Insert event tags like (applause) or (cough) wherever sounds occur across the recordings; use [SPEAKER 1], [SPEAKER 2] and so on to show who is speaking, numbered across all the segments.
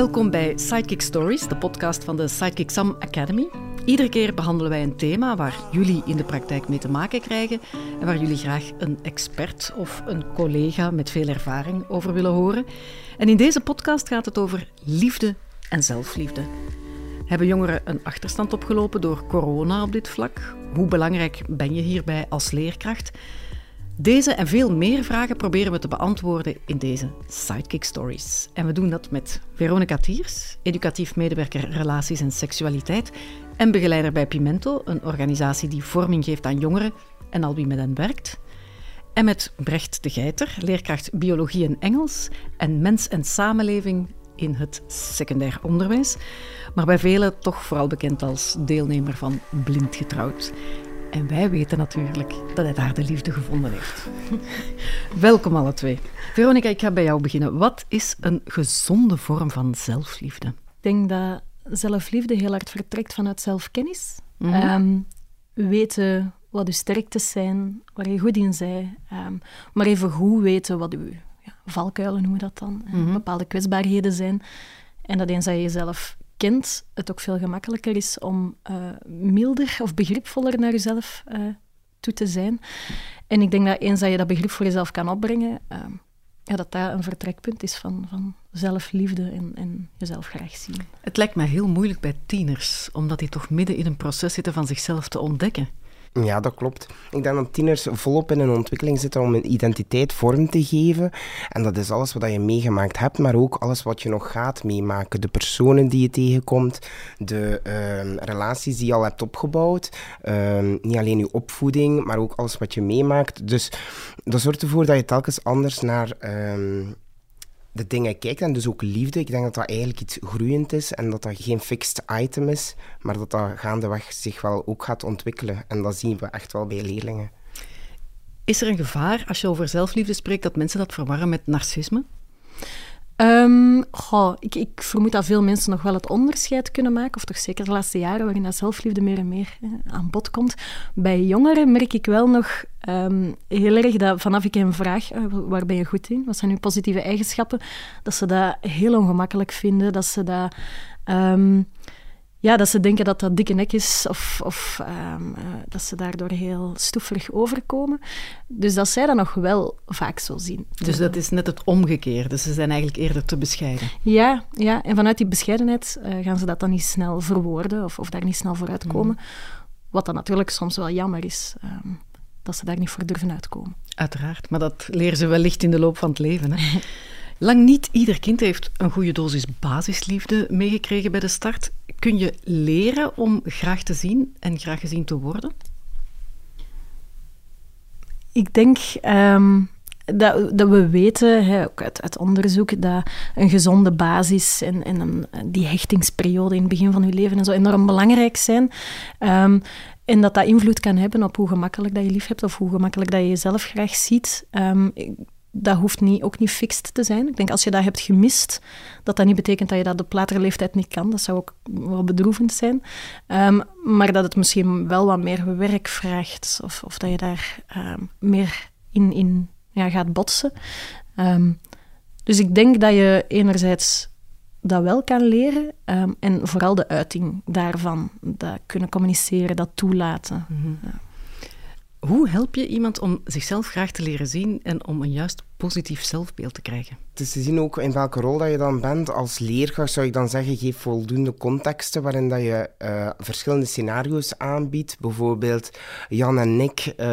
[SPEAKER 1] Welkom bij Psychic Stories, de podcast van de Psychic Sam Academy. Iedere keer behandelen wij een thema waar jullie in de praktijk mee te maken krijgen en waar jullie graag een expert of een collega met veel ervaring over willen horen. En in deze podcast gaat het over liefde en zelfliefde. Hebben jongeren een achterstand opgelopen door corona op dit vlak? Hoe belangrijk ben je hierbij als leerkracht? Deze en veel meer vragen proberen we te beantwoorden in deze Sidekick Stories. En we doen dat met Veronica Tiers, educatief medewerker relaties en seksualiteit en begeleider bij Pimento, een organisatie die vorming geeft aan jongeren en al wie met hen werkt. En met Brecht de Geiter, leerkracht biologie en Engels en mens en samenleving in het secundair onderwijs, maar bij velen toch vooral bekend als deelnemer van Blind Getrouwd. En wij weten natuurlijk dat hij daar de liefde gevonden heeft. (laughs) Welkom alle twee. Veronica, ik ga bij jou beginnen. Wat is een gezonde vorm van zelfliefde? Ik
[SPEAKER 2] denk dat zelfliefde heel hard vertrekt vanuit zelfkennis. Mm weten wat je sterktes zijn, waar je goed in bent. Um, maar even goed weten wat je ja, valkuilen noemen we dat dan, mm bepaalde kwetsbaarheden zijn. En dat eens dat je jezelf kent, het ook veel gemakkelijker is om uh, milder of begripvoller naar jezelf uh, toe te zijn. En ik denk dat eens dat je dat begrip voor jezelf kan opbrengen, uh, ja, dat dat een vertrekpunt is van, van zelfliefde en, en jezelf graag zien.
[SPEAKER 1] Het lijkt mij heel moeilijk bij tieners, omdat die toch midden in een proces zitten van zichzelf te ontdekken.
[SPEAKER 3] Ja, dat klopt. Ik denk dat tieners volop in een ontwikkeling zitten om een identiteit vorm te geven. En dat is alles wat je meegemaakt hebt, maar ook alles wat je nog gaat meemaken. De personen die je tegenkomt, de uh, relaties die je al hebt opgebouwd. Uh, niet alleen je opvoeding, maar ook alles wat je meemaakt. Dus dat zorgt ervoor dat je telkens anders naar... Uh, de dingen kijkt en dus ook liefde. Ik denk dat dat eigenlijk iets groeiend is en dat dat geen fixed item is, maar dat dat gaandeweg zich wel ook gaat ontwikkelen. En dat zien we echt wel bij leerlingen.
[SPEAKER 1] Is er een gevaar als je over zelfliefde spreekt dat mensen dat verwarren met narcisme?
[SPEAKER 2] Um, ik, ik, vermoed dat veel mensen nog wel het onderscheid kunnen maken, of toch zeker de laatste jaren, waarin dat zelfliefde meer en meer aan bod komt. Bij jongeren merk ik wel nog um, heel erg dat vanaf ik hen vraag, uh, waar ben je goed in? Wat zijn uw positieve eigenschappen? Dat ze dat heel ongemakkelijk vinden, dat ze dat... Um, ja, dat ze denken dat dat dikke nek is of, of um, uh, dat ze daardoor heel stoefig overkomen. Dus dat zij dat nog wel vaak zo zien.
[SPEAKER 1] Dus dat is net het omgekeerde. Ze zijn eigenlijk eerder te bescheiden.
[SPEAKER 2] Ja, ja. en vanuit die bescheidenheid uh, gaan ze dat dan niet snel verwoorden of, of daar niet snel voor uitkomen. Mm. Wat dan natuurlijk soms wel jammer is. Um, dat ze daar niet voor durven uitkomen.
[SPEAKER 1] Uiteraard, maar dat leren ze wellicht in de loop van het leven. Hè? (laughs) Lang niet ieder kind heeft een goede dosis basisliefde meegekregen bij de start. Kun je leren om graag te zien en graag gezien te worden?
[SPEAKER 2] Ik denk um, dat, dat, we weten, ook uit, onderzoek, dat een gezonde basis en, en een, die hechtingsperiode in het begin van je leven en zo enorm belangrijk zijn. Um, en dat dat invloed kan hebben op hoe gemakkelijk dat je lief hebt of hoe gemakkelijk dat je jezelf graag ziet. Um, dat hoeft niet, ook niet fixed te zijn. Ik denk als je dat hebt gemist, dat dat niet betekent dat je dat op latere leeftijd niet kan. Dat zou ook wel bedroevend zijn. Um, maar dat het misschien wel wat meer werk vraagt. Of, of dat je daar um, meer in, in ja, gaat botsen. Um, dus ik denk dat je enerzijds dat wel kan leren. en vooral de uiting daarvan. Dat kunnen communiceren, dat toelaten. Mm -hmm. ja.
[SPEAKER 1] Hoe help je iemand om zichzelf graag te leren zien en om een juist positief zelfbeeld te krijgen?
[SPEAKER 3] Is te zien ook in welke rol dat je dan bent. Als leerkracht zou ik dan zeggen, geef voldoende contexten waarin dat je uh, verschillende scenario's aanbiedt. Bijvoorbeeld, Jan en Nick uh,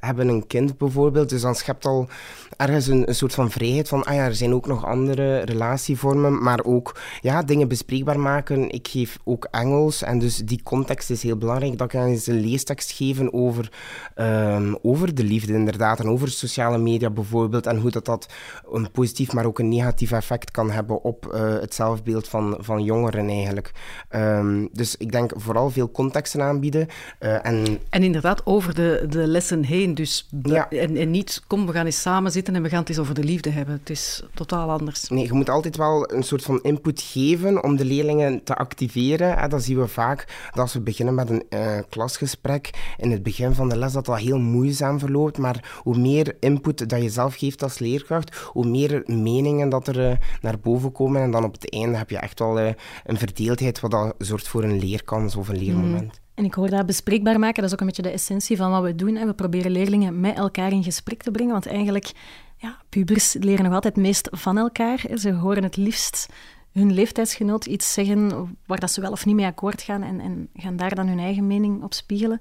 [SPEAKER 3] hebben een kind bijvoorbeeld, dus dan schept al ergens een, soort van vrijheid van, ah ja, er zijn ook nog andere relatievormen, maar ook ja, dingen bespreekbaar maken. Ik geef ook Engels en dus die context is heel belangrijk. Dat kan eens een leestekst geven over, um, over de liefde inderdaad en over sociale media bijvoorbeeld en hoe dat, dat een positief, maar ook een negatief effect kan hebben op uh, het zelfbeeld van, van jongeren eigenlijk. Um, dus ik denk vooral veel contexten aanbieden. Uh, en...
[SPEAKER 1] en inderdaad over de, de lessen heen, dus ja. en, en niet, kom, we gaan eens samen zitten en we gaan het eens over de liefde hebben. Het is totaal anders.
[SPEAKER 3] Nee, je moet altijd wel een soort van input geven om de leerlingen te activeren. En dat zien we vaak dat als we beginnen met een uh, klasgesprek in het begin van de les, dat dat heel moeizaam verloopt. Maar hoe meer input dat je zelf geeft, geeft als leerkracht, hoe meer meningen dat er uh, naar boven komen. En dan op het einde heb je echt wel uh, een verdeeldheid wat dat zorgt voor een leerkans of een leermoment. Mm.
[SPEAKER 2] En ik hoor dat bespreekbaar maken, dat is ook een beetje de essentie van wat we doen. We proberen leerlingen met elkaar in gesprek te brengen, want eigenlijk, ja, pubers leren nog altijd het meest van elkaar. Ze horen het liefst hun leeftijdsgenoot iets zeggen waar dat ze wel of niet mee akkoord gaan en, en gaan daar dan hun eigen mening op spiegelen.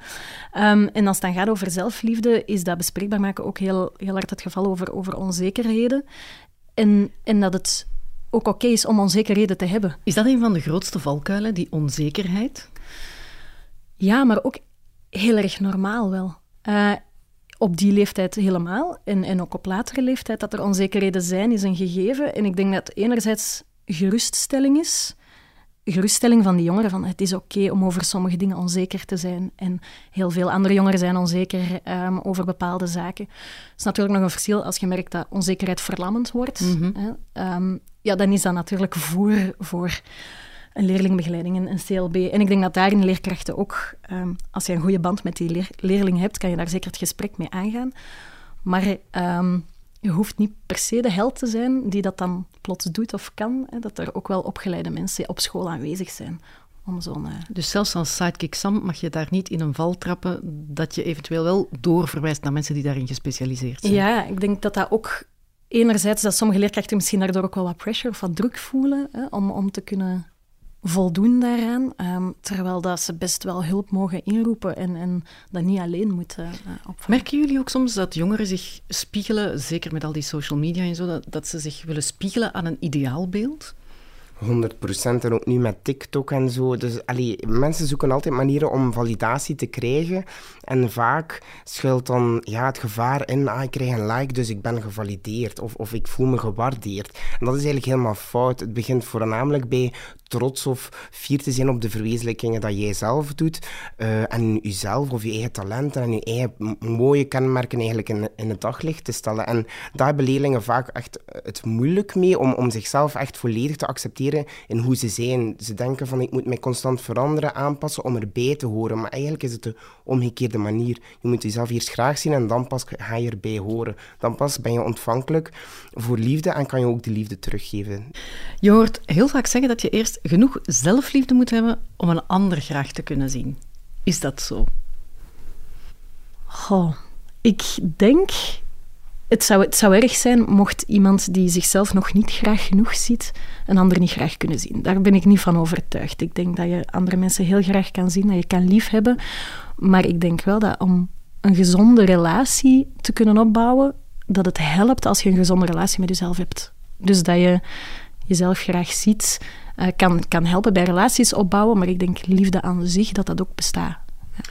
[SPEAKER 2] Um, en als het dan gaat over zelfliefde, is dat bespreekbaar maken ook heel, heel hard het geval over, over onzekerheden. En, en dat het ook oké is om onzekerheden te hebben.
[SPEAKER 1] Is dat een van de grootste valkuilen, die onzekerheid?
[SPEAKER 2] Ja, maar ook heel erg normaal wel. Uh, op die leeftijd helemaal en, en ook op latere leeftijd dat er onzekerheden zijn, is een gegeven. En ik denk dat enerzijds geruststelling is. Geruststelling van die jongeren van het is oké om over sommige dingen onzeker te zijn. En heel veel andere jongeren zijn onzeker um, over bepaalde zaken. Het is natuurlijk nog een verschil als je merkt dat onzekerheid verlammend wordt. Mm -hmm. um, ja, dan is dat natuurlijk voer voor een leerlingbegeleiding, een, een CLB. En ik denk dat daarin leerkrachten ook, um, als je een goede band met die leer leerling hebt, kan je daar zeker het gesprek mee aangaan. Maar je hoeft niet per se de held te zijn die dat dan plots doet of kan. Hè, dat er ook wel opgeleide mensen op school aanwezig zijn. Om zo'n, uh...
[SPEAKER 1] Dus zelfs als sidekick Sam mag je daar niet in een val trappen dat je eventueel wel doorverwijst naar mensen die daarin gespecialiseerd zijn.
[SPEAKER 2] Ja, ik denk dat dat ook enerzijds dat sommige leerkrachten misschien daardoor ook wel wat pressure of wat druk voelen hè, om, om te kunnen voldoen daaraan, um, terwijl dat ze best wel hulp mogen inroepen en, en dat niet alleen moeten uh, opvangen.
[SPEAKER 1] Merken jullie ook soms dat jongeren zich spiegelen, zeker met al die social media en zo, dat, dat ze zich willen spiegelen aan een ideaalbeeld?
[SPEAKER 3] 100 procent. En ook nu met TikTok en zo. Dus allee, mensen zoeken altijd manieren om validatie te krijgen. En vaak schuilt dan ja, het gevaar in, ah, ik krijg een like, dus ik ben gevalideerd. Of, of ik voel me gewaardeerd. En dat is eigenlijk helemaal fout. Het begint voornamelijk bij trots of fier te zijn op de verwezenlijkingen dat jij zelf doet. Uh, en jezelf of je eigen talenten en je eigen mooie kenmerken eigenlijk in, in het daglicht te stellen. En daar hebben leerlingen vaak echt het moeilijk mee om, om zichzelf echt volledig te accepteren in hoe ze zijn. Ze denken van ik moet mij constant veranderen, aanpassen om erbij te horen. Maar eigenlijk is het de omgekeerde manier. Je moet jezelf eerst graag zien en dan pas ga je erbij horen. Dan pas ben je ontvankelijk voor liefde en kan je ook die liefde teruggeven.
[SPEAKER 1] Je hoort heel vaak zeggen dat je eerst genoeg zelfliefde moet hebben om een ander graag te kunnen zien. Is dat zo?
[SPEAKER 2] Goh, ik denk het zou, het zou erg zijn mocht iemand die zichzelf nog niet graag genoeg ziet, een ander niet graag kunnen zien. Daar ben ik niet van overtuigd. Ik denk dat je andere mensen heel graag kan zien, dat je kan liefhebben. Maar ik denk wel dat om een gezonde relatie te kunnen opbouwen, dat het helpt als je een gezonde relatie met jezelf hebt. Dus dat je jezelf graag ziet, uh, kan, kan helpen bij relaties opbouwen, maar ik denk liefde aan zich, dat dat ook bestaat. Ja.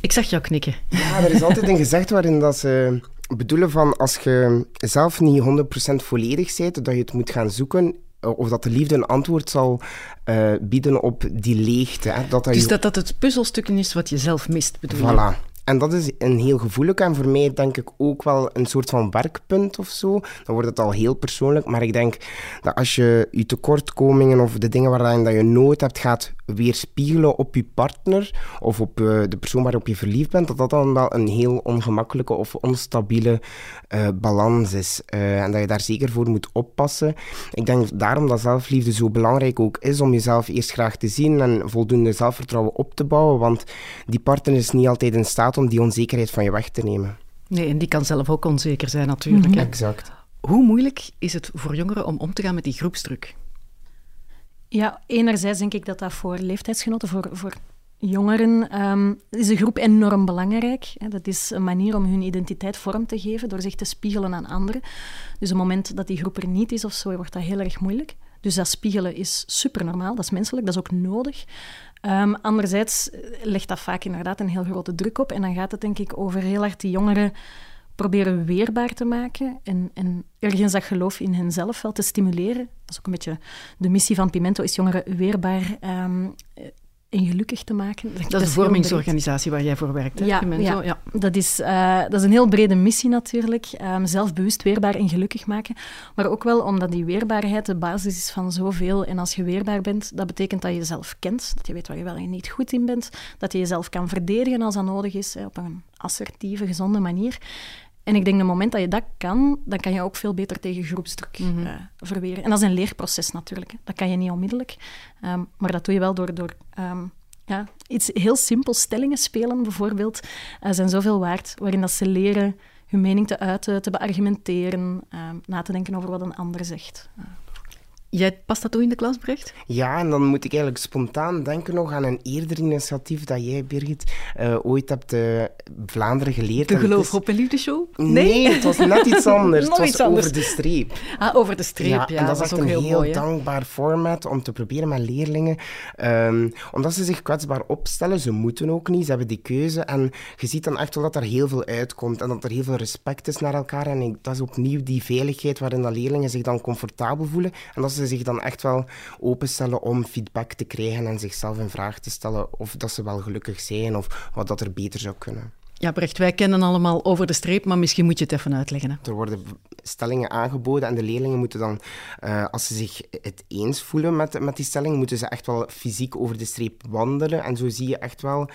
[SPEAKER 1] Ik zag jou knikken.
[SPEAKER 3] Ja, er is altijd een gezegd waarin dat ze bedoelen van als je zelf niet 100% volledig bent, dat je het moet gaan zoeken of dat de liefde een antwoord zal uh, bieden op die leegte. Hè?
[SPEAKER 1] Dat dat dus dat dat het puzzelstukje is wat je zelf mist, bedoel
[SPEAKER 3] voilà. En dat is een heel gevoelig en voor mij denk ik ook wel een soort van werkpunt of zo. Dan wordt het al heel persoonlijk, maar ik denk dat als je je tekortkomingen of de dingen waarin dat je nood hebt gaat weerspiegelen op je partner of op uh, de persoon waarop je verliefd bent, dat dat dan wel een heel ongemakkelijke of onstabiele uh, balans is. Uh, en dat je daar zeker voor moet oppassen. Ik denk daarom dat zelfliefde zo belangrijk ook is om jezelf eerst graag te zien en voldoende zelfvertrouwen op te bouwen, want die partner is niet altijd in staat om die onzekerheid van je weg te nemen.
[SPEAKER 1] Nee, en die kan zelf ook onzeker zijn natuurlijk. Mm
[SPEAKER 3] -hmm. Exact.
[SPEAKER 1] Hoe moeilijk is het voor jongeren om om te gaan met die groepsdruk?
[SPEAKER 2] Ja, enerzijds denk ik dat dat voor leeftijdsgenoten, voor, voor jongeren, um, is de groep enorm belangrijk. Dat is een manier om hun identiteit vorm te geven door zich te spiegelen aan anderen. Dus op het moment dat die groep er niet is of zo, wordt dat heel erg moeilijk. Dus dat spiegelen is super normaal, dat is menselijk, dat is ook nodig. Um, anderzijds legt dat vaak inderdaad een heel grote druk op. En dan gaat het denk ik over heel hard die jongeren proberen weerbaar te maken en, en ergens dat geloof in henzelf wel te stimuleren. Dat is ook een beetje de missie van Pimento, is jongeren weerbaar um, en gelukkig te maken.
[SPEAKER 1] Dat, is de vormingsorganisatie waar jij voor werkt, hè?
[SPEAKER 2] Ja, ja. ja. Dat, is, uh, dat is een heel brede missie natuurlijk. Um, zelfbewust weerbaar en gelukkig maken. Maar ook wel omdat die weerbaarheid de basis is van zoveel. En als je weerbaar bent, dat betekent dat je jezelf kent. Dat je weet waar je wel en niet goed in bent. Dat je jezelf kan verdedigen als dat nodig is, hè, op een assertieve, gezonde manier. En ik denk, het moment dat je dat kan, dan kan je ook veel beter tegen groepsdruk mm verweren. En dat is een leerproces natuurlijk. Hè. Dat kan je niet onmiddellijk. Um, maar dat doe je wel door, door um, ja, iets heel simpels, stellingen spelen bijvoorbeeld, uh, zijn zoveel waard, waarin dat ze leren hun mening te uiten, te beargumenteren, um, na te denken over wat een ander zegt. Uh.
[SPEAKER 1] Jij past dat toe in de klas, Brecht?
[SPEAKER 3] Ja, en dan moet ik eigenlijk spontaan denken nog aan een eerder initiatief dat jij, Birgit, uh, ooit hebt uh, Vlaanderen geleerd.
[SPEAKER 1] De Geloof op een Show?
[SPEAKER 3] Nee. nee, het was net iets (laughs) anders. het was anders. over de streep.
[SPEAKER 1] Ah, over de streep, ja.
[SPEAKER 3] ja en dat,
[SPEAKER 1] is
[SPEAKER 3] echt een heel, dankbaar format om te proberen met leerlingen. Um, omdat ze zich kwetsbaar opstellen, ze moeten ook niet, ze hebben die keuze. En je ziet dan echt wel dat er heel veel uitkomt en dat er heel veel respect is naar elkaar. En ik, dat is opnieuw die veiligheid waarin de leerlingen zich dan comfortabel voelen. En dat ze zich dan echt wel openstellen om feedback te krijgen en zichzelf in vraag te stellen of dat ze wel gelukkig zijn of wat dat er beter zou kunnen.
[SPEAKER 1] Ja, Brecht, wij kennen allemaal over de streep, maar misschien moet je het even uitleggen.
[SPEAKER 3] Er worden stellingen aangeboden en de leerlingen moeten dan, uh, als ze zich het eens voelen met, met die stelling, moeten ze echt wel fysiek over de streep wandelen. En zo zie je echt wel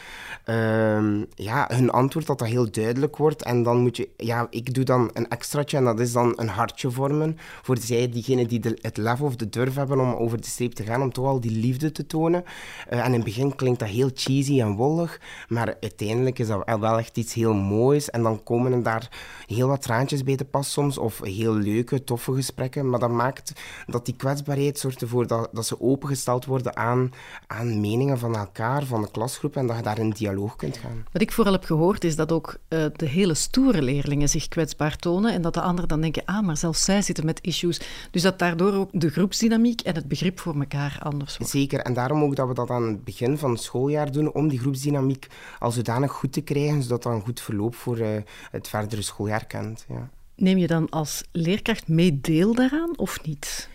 [SPEAKER 3] uh, ja, hun antwoord, dat dat heel duidelijk wordt. En dan moet je, ja, ik doe dan een extraatje en dat is dan een hartje vormen voor zij, diegenen die de, het lef of de durf hebben om over de streep te gaan, om toch al die liefde te tonen. Uh, en in het begin klinkt dat heel cheesy en wollig, maar uiteindelijk is dat wel echt iets heel moois. En dan komen er daar heel wat traantjes bij te pas soms, of heel leuke, toffe gesprekken. Maar dat maakt dat die kwetsbaarheid zorgt ervoor dat, dat ze opengesteld worden aan, aan meningen van elkaar, van de klasgroep, en dat je daar in dialoog kunt gaan.
[SPEAKER 1] Wat ik vooral heb gehoord, is dat ook uh, de hele stoere leerlingen zich kwetsbaar tonen en dat de anderen dan denken, ah, maar zelfs zij zitten met issues. Dus dat daardoor ook de groepsdynamiek en het begrip voor elkaar anders wordt.
[SPEAKER 3] Zeker, en daarom ook dat we dat aan het begin van het schooljaar doen, om die groepsdynamiek al zodanig goed te krijgen, zodat een goed verloop voor uh, het verdere schooljaar kent. Ja.
[SPEAKER 1] Neem je dan als leerkracht mee deel daaraan of niet?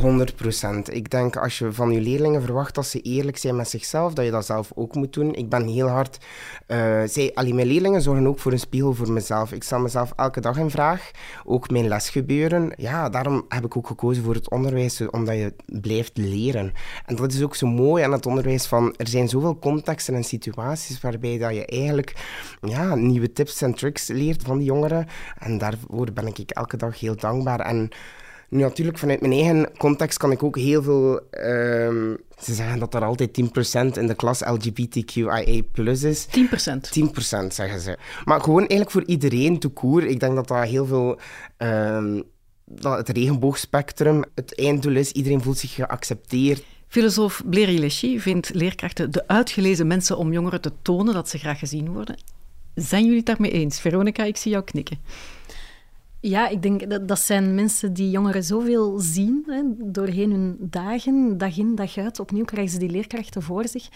[SPEAKER 3] 100 procent. Ik denk als je van je leerlingen verwacht dat ze eerlijk zijn met zichzelf, dat je dat zelf ook moet doen. Ik ben heel hard. Uh, zij, mijn leerlingen zorgen ook voor een spiegel voor mezelf. Ik stel mezelf elke dag in vraag. Ook mijn lesgebeuren. Ja, daarom heb ik ook gekozen voor het onderwijs, omdat je blijft leren. En dat is ook zo mooi aan het onderwijs van er zijn zoveel contexten en situaties waarbij dat je eigenlijk ja, nieuwe tips en tricks leert van die jongeren. En daarvoor ben ik elke dag heel dankbaar. En nu, natuurlijk, vanuit mijn eigen context kan ik ook heel veel... Um, ze zeggen dat er altijd 10% in de klas LGBTQIA plus is.
[SPEAKER 1] 10%? 10%
[SPEAKER 3] zeggen ze. Maar gewoon eigenlijk voor iedereen, te koer. Ik denk dat dat heel veel... Um, dat het regenboogspectrum het einddoel is. Iedereen voelt zich geaccepteerd.
[SPEAKER 1] Filosoof Bléry Lechy vindt leerkrachten de uitgelezen mensen om jongeren te tonen dat ze graag gezien worden. Zijn jullie het daarmee eens? Veronica, ik zie jou knikken.
[SPEAKER 2] Ja, ik denk dat dat zijn mensen die jongeren zoveel zien hè, doorheen hun dagen, dag in, dag uit. Opnieuw krijgen ze die leerkrachten voor zich.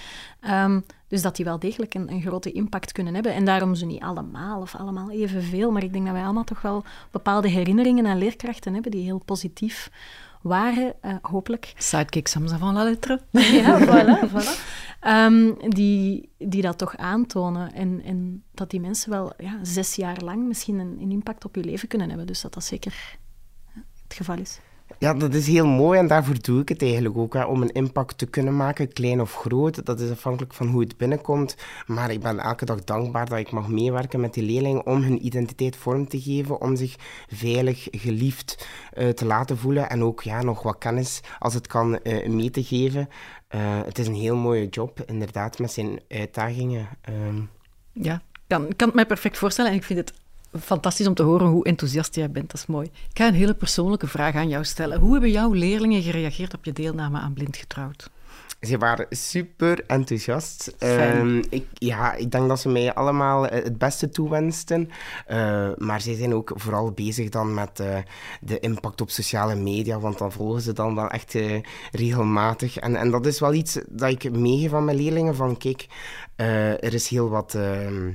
[SPEAKER 2] Um, dus dat die wel degelijk een, een, grote impact kunnen hebben. En daarom ze niet allemaal of allemaal evenveel. Maar ik denk dat wij allemaal toch wel bepaalde herinneringen aan leerkrachten hebben die heel positief waren, uh, hopelijk.
[SPEAKER 1] Sidekick Samsa van la lettre.
[SPEAKER 2] ja, voilà, voilà. Um, die, die dat toch aantonen. En, en dat die mensen wel ja, zes jaar lang misschien een, een impact op je leven kunnen hebben. Dus dat dat zeker het geval is.
[SPEAKER 3] Ja, dat is heel mooi en daarvoor doe ik het eigenlijk ook. Om een impact te kunnen maken, klein of groot. Dat is afhankelijk van hoe het binnenkomt. Maar ik ben elke dag dankbaar dat ik mag meewerken met die leerlingen om hun identiteit vorm te geven, om zich veilig, geliefd uh, te laten voelen en ook ja, nog wat kennis, als het kan, uh, mee te geven. Uh, het is een heel mooie job, inderdaad, met zijn uitdagingen. Um.
[SPEAKER 1] Ja, kan, kan het mij perfect voorstellen en ik vind het fantastisch om te horen hoe enthousiast jij bent. Dat is mooi. Ik ga een hele persoonlijke vraag aan jou stellen. Hoe hebben jouw leerlingen gereageerd op je deelname aan Blind Getrouwd?
[SPEAKER 3] Ze waren super enthousiast. Um, ik, ja, ik denk dat ze mij allemaal eh, het beste toewensten. Uh, maar zij zijn ook vooral bezig dan met uh, de impact op sociale media, want dan volgen ze dan wel echt uh, regelmatig. En, en dat is wel iets dat ik meegeef aan mijn leerlingen, van kijk, er is heel wat ehm,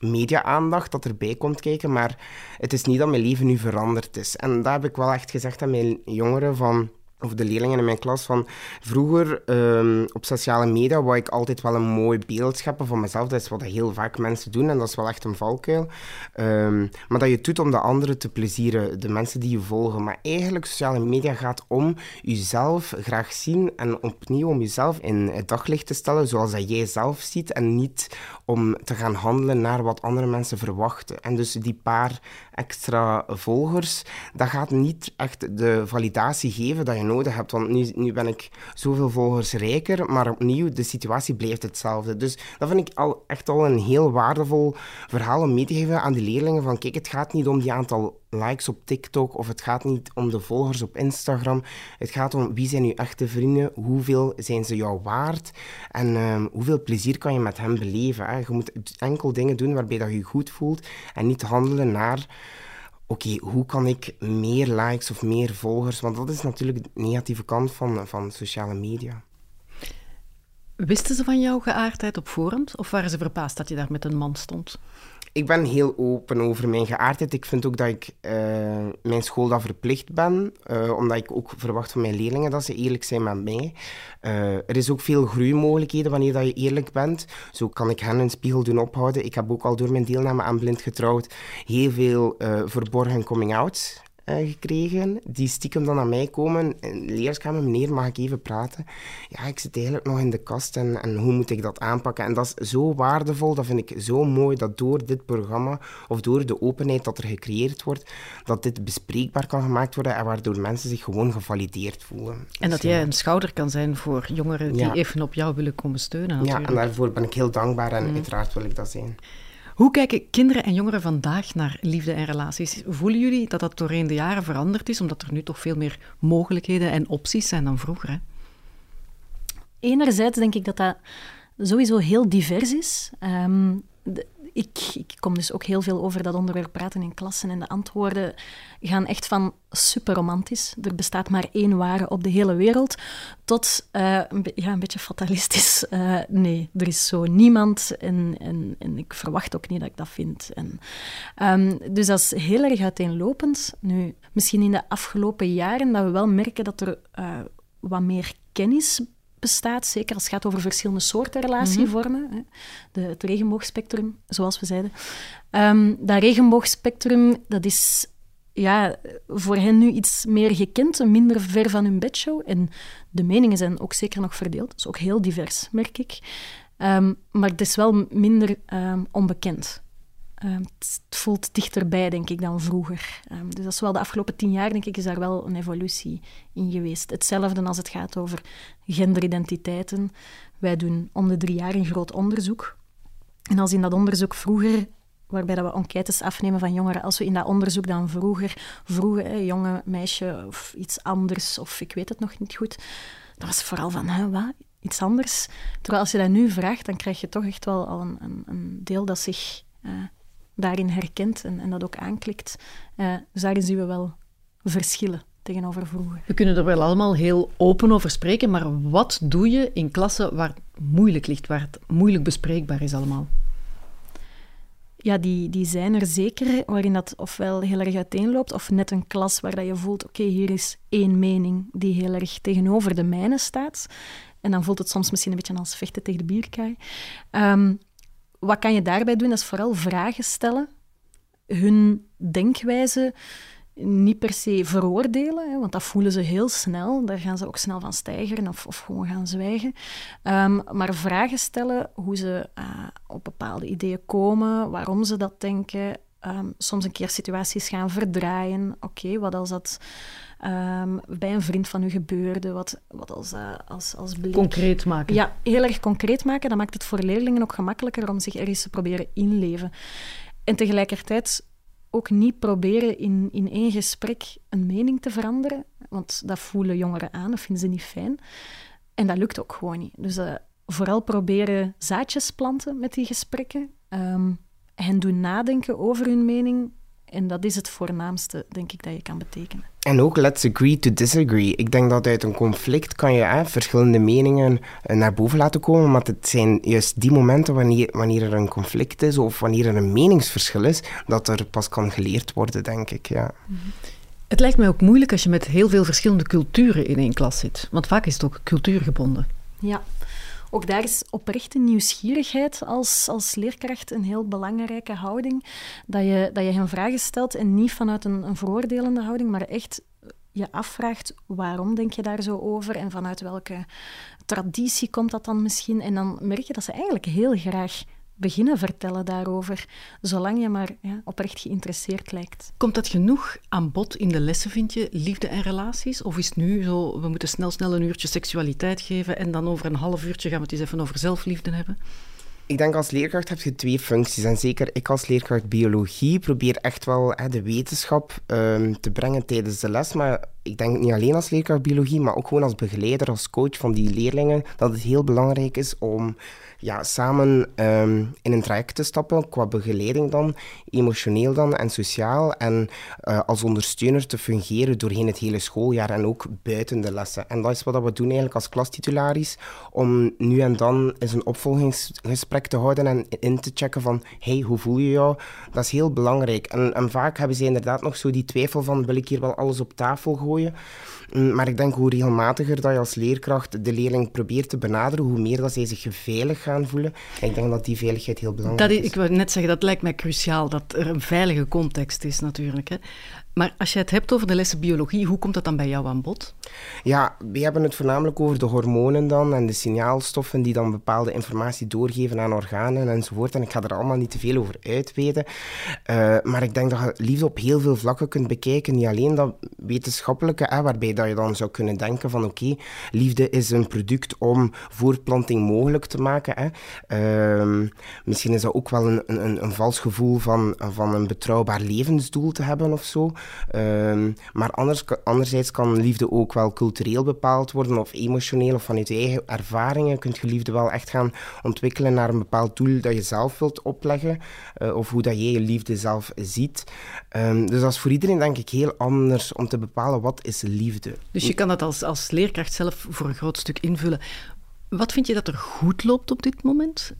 [SPEAKER 3] media-aandacht dat erbij komt kijken, maar het is niet dat mijn leven nu veranderd is. En daar heb ik wel echt gezegd aan mijn jongeren van of de leerlingen in mijn klas, van vroeger ehm, op sociale media wou ik altijd wel een mooi beeld scheppen van mezelf. Dat is wat heel vaak mensen doen en dat is wel echt een valkuil. Ehm, maar dat je het doet om de anderen te plezieren, de mensen die je volgen. Maar eigenlijk, sociale media gaat om jezelf graag zien en opnieuw om jezelf in het daglicht te stellen zoals dat jij zelf ziet en niet om te gaan handelen naar wat andere mensen verwachten. En dus die paar extra volgers, dat gaat niet echt de validatie geven dat je nodig hebt. Want nu, nu ben ik zoveel volgers rijker, maar opnieuw, de situatie blijft hetzelfde. Dus dat vind ik al, echt al een heel waardevol verhaal om mee te geven aan de leerlingen. Van kijk, het gaat niet om die aantal likes op TikTok of het gaat niet om de volgers op Instagram. Het gaat om wie zijn uw echte vrienden, hoeveel zijn ze jou waard en ehm, hoeveel plezier kan je met hen beleven. Je moet enkel dingen doen waarbij dat je je goed voelt en niet handelen naar oké, hoe kan ik meer likes of meer volgers? Want dat is natuurlijk de negatieve kant van, van sociale media.
[SPEAKER 1] Wisten ze van jouw geaardheid op voorhand? Of waren ze verbaasd dat je daar met een man stond?
[SPEAKER 3] Ik ben heel open over mijn geaardheid. Ik vind ook dat ik uh, mijn school dat verplicht ben, uh, omdat ik ook verwacht van mijn leerlingen dat ze eerlijk zijn met mij. Uh, er is ook veel groeimogelijkheden wanneer dat je eerlijk bent. Zo kan ik hen een spiegel doen ophouden. Ik heb ook al door mijn deelname aan Blind Getrouwd heel veel verborgen coming-outs uh, gekregen, die stiekem dan aan mij komen. In de leerskamer, meneer, mag ik even praten? Ja, ik zit eigenlijk nog in de kast en, en hoe moet ik dat aanpakken? En dat is zo waardevol, dat vind ik zo mooi, dat door dit programma, of door de openheid dat er gecreëerd wordt, dat dit bespreekbaar kan gemaakt worden en waardoor mensen zich gewoon gevalideerd voelen.
[SPEAKER 1] En dat jij een schouder kan zijn voor jongeren die even op jou willen komen steunen. Natuurlijk.
[SPEAKER 3] Ja, en daarvoor ben ik heel dankbaar en mm. uiteraard wil ik dat zijn.
[SPEAKER 1] Hoe kijken kinderen en jongeren vandaag naar liefde en relaties? Voelen jullie dat dat doorheen de jaren veranderd is, omdat er nu toch veel meer mogelijkheden en opties zijn dan vroeger?
[SPEAKER 2] Enerzijds denk ik dat dat sowieso heel divers is. Ehm, ik, ik, kom dus ook heel veel over dat onderwerp praten in klassen en de antwoorden gaan echt van super romantisch, er bestaat maar één ware op de hele wereld, tot uh, een, ja, een beetje fatalistisch. Uh, (laughs) nee, er is zo niemand en, en, en ik verwacht ook niet dat ik dat vind. En, um, dus dat is heel erg uiteenlopend. Nu, misschien in de afgelopen jaren dat we wel merken dat er uh, wat meer kennis bestaat, zeker als het gaat over verschillende soorten relatievormen. Mm de, het regenboogspectrum, zoals we zeiden. Um, dat regenboogspectrum, dat is ja, voor hen nu iets meer gekend, minder ver van hun bedshow. En de meningen zijn ook zeker nog verdeeld. Dat is ook heel divers, merk ik. Um, maar het is wel minder um, onbekend. Ehm, het voelt dichterbij, denk ik, dan vroeger. Um, dus dat is wel de afgelopen tien jaar, denk ik, is daar wel een evolutie in geweest. Hetzelfde als het gaat over genderidentiteiten. Wij doen om de drie jaar een groot onderzoek. En als in dat onderzoek vroeger, waarbij dat we enquêtes afnemen van jongeren, als we in dat onderzoek dan vroeger vroegen, jonge meisje of iets anders, of ik weet het nog niet goed, dat was vooral van, hè, wat? Iets anders. Terwijl als je dat nu vraagt, dan krijg je toch echt wel al een, een, een deel dat zich... Uh, daarin herkent en, en dat ook aanklikt. Uh, dus daarin zien we wel verschillen tegenover vroeger.
[SPEAKER 1] We kunnen er wel allemaal heel open over spreken, maar wat doe je in klassen waar het moeilijk ligt, waar het moeilijk bespreekbaar is allemaal?
[SPEAKER 2] Ja, die, die zijn er zeker, waarin dat ofwel heel erg uiteenloopt, of net een klas waar dat je voelt, oké, hier is één mening die heel erg tegenover de mijne staat. En dan voelt het soms misschien een beetje als vechten tegen de bierkaai. Um, wat kan je daarbij doen? Dat is vooral vragen stellen. Hun denkwijze niet per se veroordelen, hè, want dat voelen ze heel snel. Daar gaan ze ook snel van stijgeren of, of gewoon gaan zwijgen. Um, maar vragen stellen hoe ze uh, op bepaalde ideeën komen, waarom ze dat denken. Um, soms een keer situaties gaan verdraaien. Oké, wat als dat um, bij een vriend van u gebeurde? Wat, wat als, uh, als, als bleek...
[SPEAKER 1] Concreet maken.
[SPEAKER 2] Ja, heel erg concreet maken. Dat maakt het voor leerlingen ook gemakkelijker om zich ergens te proberen inleven. En tegelijkertijd ook niet proberen in, in één gesprek een mening te veranderen, want dat voelen jongeren aan, of vinden ze niet fijn. En dat lukt ook gewoon niet. Dus uh, vooral proberen zaadjes planten met die gesprekken. Um, hen doen nadenken over hun mening. En dat is het voornaamste, denk ik, dat je kan betekenen.
[SPEAKER 3] En ook let's agree to disagree. Ik denk dat uit een conflict kan je hè, verschillende meningen eh, naar boven laten komen, maar het zijn juist die momenten wanneer, wanneer er een conflict is of wanneer er een meningsverschil is, dat er pas kan geleerd worden, denk ik. Ja.
[SPEAKER 1] Het lijkt mij ook moeilijk als je met heel veel verschillende culturen in één klas zit. Want vaak is het ook cultuurgebonden.
[SPEAKER 2] Ja, ook daar is oprechte nieuwsgierigheid als, als leerkracht een heel belangrijke houding. Dat je, dat je hen vragen stelt en niet vanuit een, een veroordelende houding, maar echt je afvraagt waarom denk je daar zo over en vanuit welke traditie komt dat dan misschien. En dan merk je dat ze eigenlijk heel graag beginnen vertellen daarover, zolang je maar ja, oprecht geïnteresseerd lijkt.
[SPEAKER 1] Komt dat genoeg aan bod in de lessen, vind je, liefde en relaties? Of is het nu zo, we moeten snel, snel een uurtje seksualiteit geven en dan over een half uurtje gaan we het eens even over zelfliefde hebben?
[SPEAKER 3] Ik denk als leerkracht heb je twee functies. En zeker ik als leerkracht biologie probeer echt wel hè, de wetenschap um, te brengen tijdens de les. Maar ik denk niet alleen als leerkracht biologie, maar ook gewoon als begeleider, als coach van die leerlingen, dat het heel belangrijk is om ja, samen um, in een traject te stappen, qua begeleiding dan, emotioneel dan en sociaal. En uh, als ondersteuner te fungeren doorheen het hele schooljaar en ook buiten de lessen. En dat is wat we doen eigenlijk als klastitularis, om nu en dan eens een opvolgingsgesprek te houden en in te checken van, hey, hoe voel je jou? Dat is heel belangrijk. En, en vaak hebben ze inderdaad nog zo die twijfel van, wil ik hier wel alles op tafel gooien? Mm, maar ik denk hoe regelmatiger dat je als leerkracht de leerling probeert te benaderen, hoe meer dat zij zich veilig gaan voelen. En ik denk dat die veiligheid heel belangrijk
[SPEAKER 1] dat is. Ik wil net zeggen, dat lijkt mij cruciaal, dat er een veilige context is natuurlijk. Hè. Maar als je het hebt over de lessen biologie, hoe komt dat dan bij jou aan bod?
[SPEAKER 3] Ja, we hebben het voornamelijk over de hormonen dan en de signaalstoffen die dan bepaalde informatie doorgeven aan organen enzovoort. En ik ga er allemaal niet te veel over uitweten. Uh, maar ik denk dat je liefde op heel veel vlakken kunt bekijken. Niet alleen dat wetenschappelijke, hè, waarbij dat je dan zou kunnen denken van oké, liefde is een product om voortplanting mogelijk te maken. Hè. Uh, misschien is dat ook wel een, een, een vals gevoel van, van een betrouwbaar levensdoel te hebben of zo. Um, maar anders, anderzijds kan liefde ook wel cultureel bepaald worden of emotioneel of vanuit je eigen ervaringen kun je liefde wel echt gaan ontwikkelen naar een bepaald doel dat je zelf wilt opleggen uh, of hoe dat jij je liefde zelf ziet. Um, dus dat is voor iedereen denk ik heel anders om te bepalen wat is liefde.
[SPEAKER 1] Dus je kan dat als, als leerkracht zelf voor een groot stuk invullen. Wat vind je dat er goed loopt op dit moment?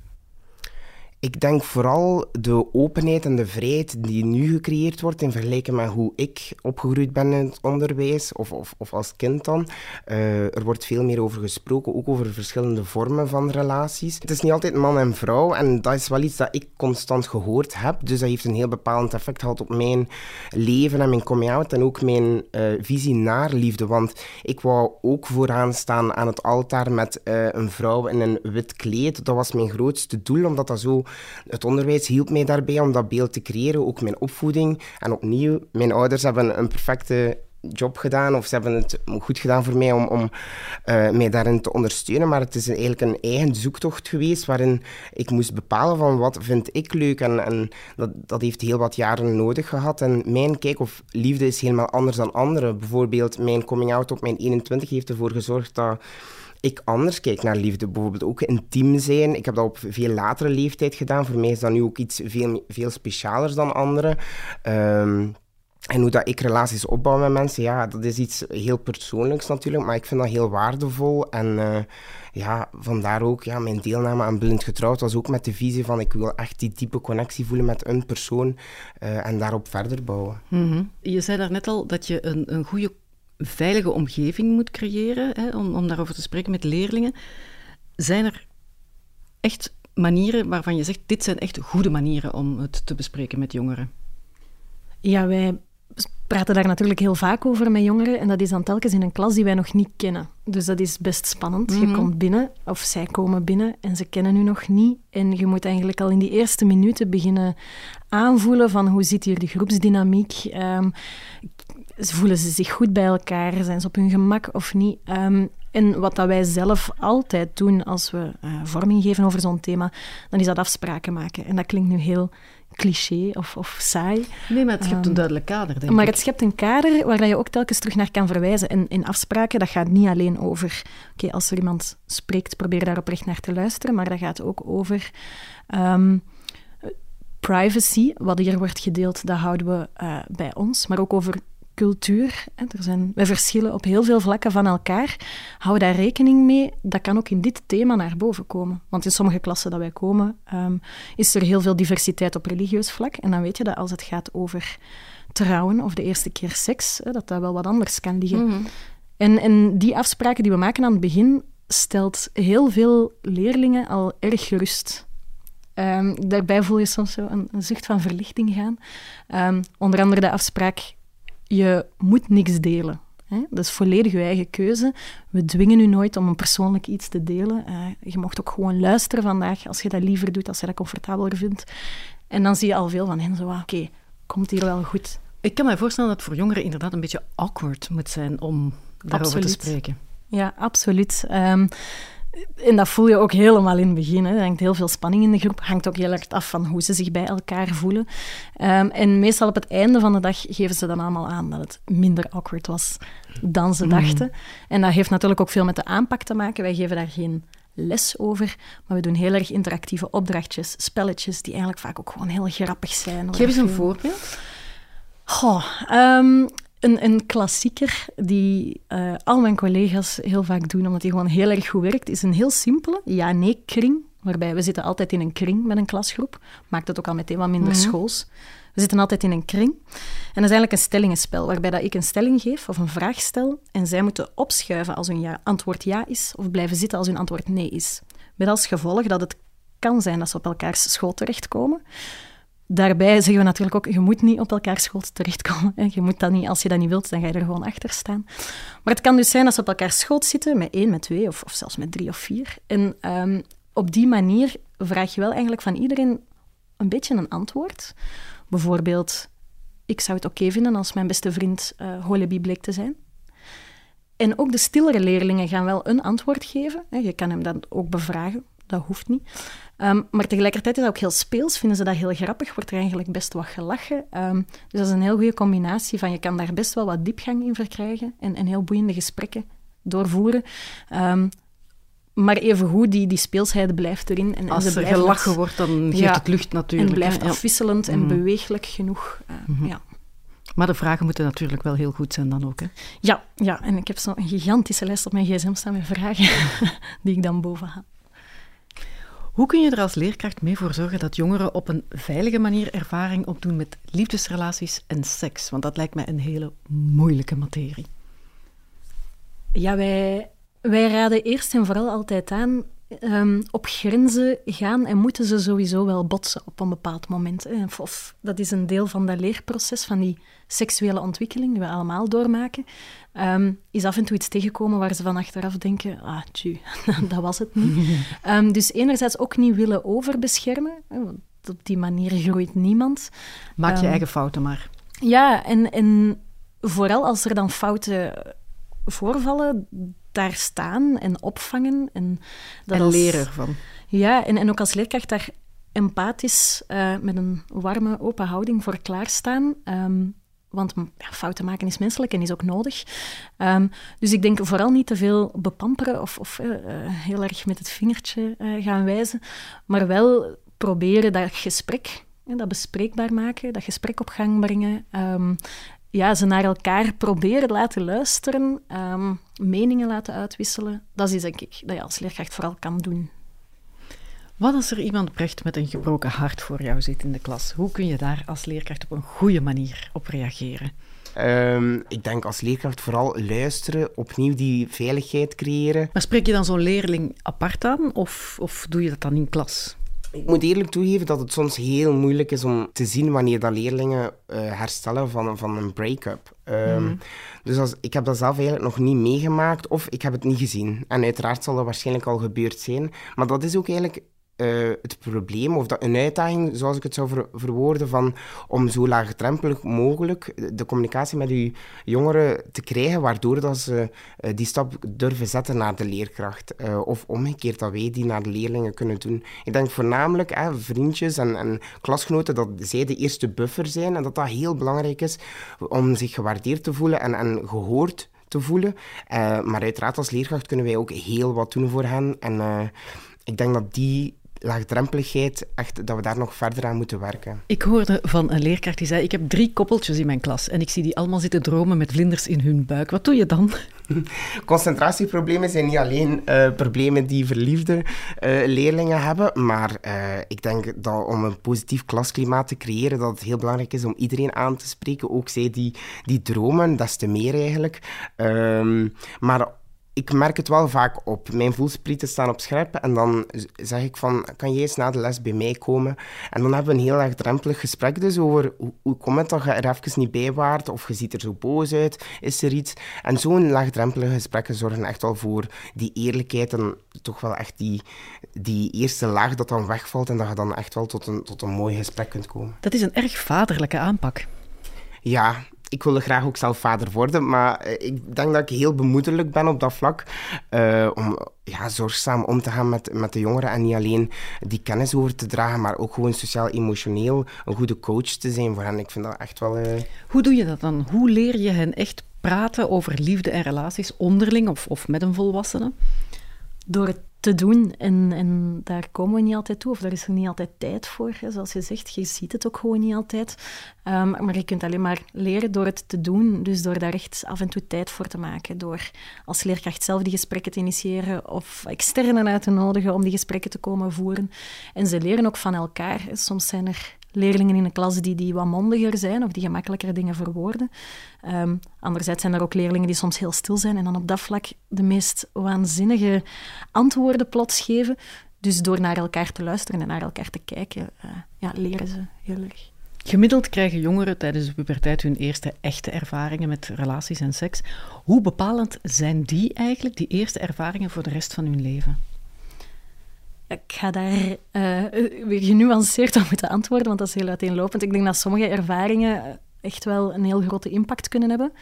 [SPEAKER 3] Ik denk vooral de openheid en de vrijheid die nu gecreëerd wordt in vergelijking met hoe ik opgegroeid ben in het onderwijs, of, of, of als kind dan. Uh, er wordt veel meer over gesproken, ook over verschillende vormen van relaties. Het is niet altijd man en vrouw en dat is wel iets dat ik constant gehoord heb. Dus dat heeft een heel bepalend effect gehad op mijn leven en mijn coming-out en ook mijn uh, visie naar liefde. Want ik wou ook vooraan staan aan het altaar met uh, een vrouw in een wit kleed. Dat was mijn grootste doel, omdat dat zo het onderwijs hielp mij daarbij om dat beeld te creëren, ook mijn opvoeding. En opnieuw, mijn ouders hebben een perfecte job gedaan of ze hebben het goed gedaan voor mij om, om uh, mij daarin te ondersteunen. Maar het is eigenlijk een eigen zoektocht geweest waarin ik moest bepalen van wat vind ik leuk. En, en dat, dat heeft heel wat jaren nodig gehad. En mijn kijk of liefde is helemaal anders dan anderen. Bijvoorbeeld mijn coming out op mijn 21 heeft ervoor gezorgd dat ik anders kijk naar liefde. Bijvoorbeeld ook intiem zijn. Ik heb dat op veel latere leeftijd gedaan. Voor mij is dat nu ook iets veel, veel specialers dan anderen. Um, en hoe dat ik relaties opbouw met mensen, ja, dat is iets heel persoonlijks natuurlijk, maar ik vind dat heel waardevol. En uh, ja, vandaar ook ja, mijn deelname aan Blind Getrouwd was ook met de visie van ik wil echt die diepe connectie voelen met een persoon uh, en daarop verder bouwen.
[SPEAKER 1] -hmm. Je zei daarnet al dat je een, een goede veilige omgeving moet creëren, hè, om, om daarover te spreken met leerlingen. Zijn er echt manieren waarvan je zegt, dit zijn echt goede manieren om het te bespreken met jongeren?
[SPEAKER 2] Ja, wij praten daar natuurlijk heel vaak over met jongeren. En dat is dan telkens in een klas die wij nog niet kennen. Dus dat is best spannend. Je mhm. komt binnen, of zij komen binnen, en ze kennen u nog niet. En je moet eigenlijk al in die eerste minuten beginnen aanvoelen van hoe zit hier de groepsdynamiek. Um, voelen ze zich goed bij elkaar? Zijn ze op hun gemak of niet? Um, en wat dat wij zelf altijd doen als we uh, vorming geven over zo'n thema, dan is dat afspraken maken. En dat klinkt nu heel cliché of, of saai.
[SPEAKER 1] Nee, maar het schept um, een duidelijk kader, denk
[SPEAKER 2] maar
[SPEAKER 1] ik.
[SPEAKER 2] het schept een kader waar je ook telkens terug naar kan verwijzen. En in afspraken, dat gaat niet alleen over... Oké, okay, als er iemand spreekt, probeer daar oprecht naar te luisteren, maar dat gaat ook over... Um, privacy, wat hier wordt gedeeld, dat houden we uh, bij ons. Maar ook over cultuur. Er zijn, wij verschillen op heel veel vlakken van elkaar. Hou daar rekening mee. Dat kan ook in dit thema naar boven komen. Want in sommige klassen dat wij komen, ehm, is er heel veel diversiteit op religieus vlak. En dan weet je dat als het gaat over trouwen of de eerste keer seks, dat dat wel wat anders kan liggen. Mhm. en, en die afspraken die we maken aan het begin, stelt heel veel leerlingen al erg gerust. Um, daarbij voel je soms zo een, een zucht van verlichting gaan. Um, onder andere de afspraak, je moet niks delen. Hè? Dat is volledig je eigen keuze. We dwingen u nooit om een persoonlijk iets te delen. Uh, je mocht ook gewoon luisteren vandaag, als je dat liever doet, als je dat comfortabeler vindt. En dan zie je al veel van hen zo, ah, oké, komt hier wel goed.
[SPEAKER 1] Ik kan me voorstellen dat het voor jongeren inderdaad een beetje awkward moet zijn om daarover te spreken.
[SPEAKER 2] Ja, absoluut. Um, en dat voel je ook helemaal in het begin. Hè. Er hangt heel veel spanning in de groep. Hangt ook heel erg af van hoe ze zich bij elkaar voelen. Um, en meestal op het einde van de dag geven ze dan allemaal aan dat het minder awkward was dan ze mhm. dachten. En dat heeft natuurlijk ook veel met de aanpak te maken. Wij geven daar geen les over, maar we doen heel erg interactieve opdrachtjes, spelletjes, die eigenlijk vaak ook gewoon heel grappig zijn.
[SPEAKER 1] Geef eens een voorbeeld.
[SPEAKER 2] Goh, um, een, een klassieker die uh, al mijn collega's heel vaak doen, omdat die gewoon heel erg goed werkt, is een heel simpele ja-nee-kring. Waarbij we zitten altijd in een kring met een klasgroep. Maakt het ook al meteen wat minder mm schools. We zitten altijd in een kring. En dat is eigenlijk een stellingenspel, waarbij dat ik een stelling geef of een vraag stel en zij moeten opschuiven als hun ja, antwoord ja is of blijven zitten als hun antwoord nee is. Met als gevolg dat het kan zijn dat ze op elkaars schoot terechtkomen. Daarbij zeggen we natuurlijk ook, je moet niet op elkaar schoot terechtkomen. Hè. Je moet dat niet, als je dat niet wilt, dan ga je er gewoon achter staan. Maar het kan dus zijn dat ze op elkaar schoot zitten, met één, met twee of, of zelfs met drie of vier. En um, op die manier vraag je wel eigenlijk van iedereen een beetje een antwoord. Bijvoorbeeld, ik zou het oké vinden als mijn beste vriend uh, Holebi bleek te zijn. En ook de stillere leerlingen gaan wel een antwoord geven. Je kan hem dan ook bevragen, dat hoeft niet. Um, maar tegelijkertijd is dat ook heel speels, vinden ze dat heel grappig, wordt er eigenlijk best wat gelachen. Um, dus dat is een heel goede combinatie van je kan daar best wel wat diepgang in verkrijgen en, en heel boeiende gesprekken doorvoeren. Um, maar evengoed, die, die speelsheid blijft erin. En,
[SPEAKER 1] Als er gelachen wordt, dan geeft het lucht natuurlijk.
[SPEAKER 2] En blijft afwisselend en mhm. beweeglijk genoeg. Uh, ja.
[SPEAKER 1] Maar de vragen moeten natuurlijk wel heel goed zijn dan ook, hè?
[SPEAKER 2] Ja, ja. en ik heb zo'n gigantische lijst op mijn gsm staan met vragen (laughs) die ik dan boven haal.
[SPEAKER 1] Hoe kun je er als leerkracht mee voor zorgen dat jongeren op een veilige manier ervaring opdoen met liefdesrelaties en seks? Want dat lijkt mij een hele moeilijke materie.
[SPEAKER 2] Ja, wij, wij raden eerst en vooral altijd aan um, op grenzen gaan en moeten ze sowieso wel botsen op een bepaald moment. Of, of, dat is een deel van dat leerproces, van die seksuele ontwikkeling die we allemaal doormaken. Um, is af en toe iets tegenkomen waar ze van achteraf denken, ah, (laughs) dat was het niet. um, (laughs) dus enerzijds ook niet willen overbeschermen, want op die manier groeit niemand.
[SPEAKER 1] Maak je eigen fouten maar.
[SPEAKER 2] Ja, en, en vooral als er dan fouten voorvallen, daar staan en opvangen. En,
[SPEAKER 1] dat en leren ervan.
[SPEAKER 2] Ja, en, en ook als leerkracht daar empathisch uh, met een warme, open houding voor klaarstaan. Um, want ja, fouten maken is menselijk en is ook nodig. Um, dus ik denk vooral niet te veel bepamperen of, of uh, heel erg met het vingertje uh, gaan wijzen, maar wel proberen dat gesprek, dat bespreekbaar maken, dat gesprek op gang brengen. Um, ja, ze naar elkaar proberen laten luisteren, um, meningen laten uitwisselen. Dat is denk ik dat je als leerkracht vooral kan doen.
[SPEAKER 1] Wat als er iemand brecht met een gebroken hart voor jou zit in de klas? Hoe kun je daar als leerkracht op een goede manier op reageren?
[SPEAKER 3] Um, ik denk als leerkracht vooral luisteren, opnieuw die veiligheid creëren.
[SPEAKER 1] Maar spreek je dan zo'n leerling apart aan of, of doe je dat dan in klas?
[SPEAKER 3] Ik moet eerlijk toegeven dat het soms heel moeilijk is om te zien wanneer dat leerlingen uh, herstellen van, van een break-up. Um, mm. Dus als, ik heb dat zelf eigenlijk nog niet meegemaakt of ik heb het niet gezien. En uiteraard zal dat waarschijnlijk al gebeurd zijn. Maar dat is ook eigenlijk uh, het probleem, of dat een uitdaging, zoals ik het zou ver, verwoorden, van om zo laagdrempelig mogelijk de communicatie met uw jongeren te krijgen, waardoor dat ze uh, die stap durven zetten naar de leerkracht. Uh, of omgekeerd, dat wij die naar de leerlingen kunnen doen. Ik denk voornamelijk hè, vriendjes en, en klasgenoten, dat zij de eerste buffer zijn en dat dat heel belangrijk is om zich gewaardeerd te voelen en, en gehoord te voelen. maar uiteraard als leerkracht kunnen wij ook heel wat doen voor hen. En ik denk dat die laagdrempeligheid, echt, dat we daar nog verder aan moeten werken.
[SPEAKER 1] Ik hoorde van een leerkracht die zei, ik heb drie koppeltjes in mijn klas en ik zie die allemaal zitten dromen met vlinders in hun buik. Wat doe je dan? (laughs)
[SPEAKER 3] Concentratieproblemen zijn niet alleen uh, problemen die verliefde uh, leerlingen hebben, maar uh, ik denk dat om een positief klasklimaat te creëren, dat het heel belangrijk is om iedereen aan te spreken, ook zij die, die dromen, des te meer eigenlijk. Um, maar ik merk het wel vaak op. Mijn voelsprieten staan op scherp en dan zeg ik van, kan jij eens na de les bij mij komen? En dan hebben we een heel erg drempelig gesprek dus over hoe, hoe komt het dat je er even niet bij waart of je ziet er zo boos uit, is er iets? En zo'n laagdrempelige gesprekken zorgen echt wel voor die eerlijkheid en toch wel echt die, die eerste laag dat dan wegvalt en dat je dan echt wel tot een, tot een mooi gesprek kunt komen.
[SPEAKER 1] Dat is een erg vaderlijke aanpak.
[SPEAKER 3] Ja, ik wilde graag ook zelf vader worden, maar eh, ik denk dat ik heel bemoedelijk ben op dat vlak. Uh, om ja, zorgzaam om te gaan met, met de jongeren en niet alleen die kennis over te dragen, maar ook gewoon sociaal-emotioneel een goede coach te zijn voor hen. Ik vind dat echt wel... Uh...
[SPEAKER 1] Hoe doe je dat dan? Hoe leer je hen echt praten over liefde en relaties onderling of, of met een volwassene?
[SPEAKER 2] Door het te doen. En, en daar komen we niet altijd toe, of daar is er niet altijd tijd voor. Hè. Zoals je zegt, je ziet het ook gewoon niet altijd. Um, maar je kunt alleen maar leren door het te doen. Dus door daar echt af en toe tijd voor te maken. Door als leerkracht zelf die gesprekken te initiëren of externen uit te nodigen om die gesprekken te komen voeren. En ze leren ook van elkaar. Soms zijn er leerlingen in een klas die, die wat mondiger zijn of die gemakkelijker dingen verwoorden. Um, anderzijds zijn er ook leerlingen die soms heel stil zijn en dan op dat vlak de meest waanzinnige antwoorden plots geven. Dus door naar elkaar te luisteren en naar elkaar te kijken, uh, ja, leren ze heel erg.
[SPEAKER 1] Gemiddeld krijgen jongeren tijdens de puberteit hun eerste echte ervaringen met relaties en seks. Hoe bepalend zijn die eigenlijk, die eerste ervaringen, voor de rest van hun leven?
[SPEAKER 2] Ik ga daar uh, weer genuanceerd op moeten antwoorden, want dat is heel uiteenlopend. Ik denk dat sommige ervaringen echt wel een heel grote impact kunnen hebben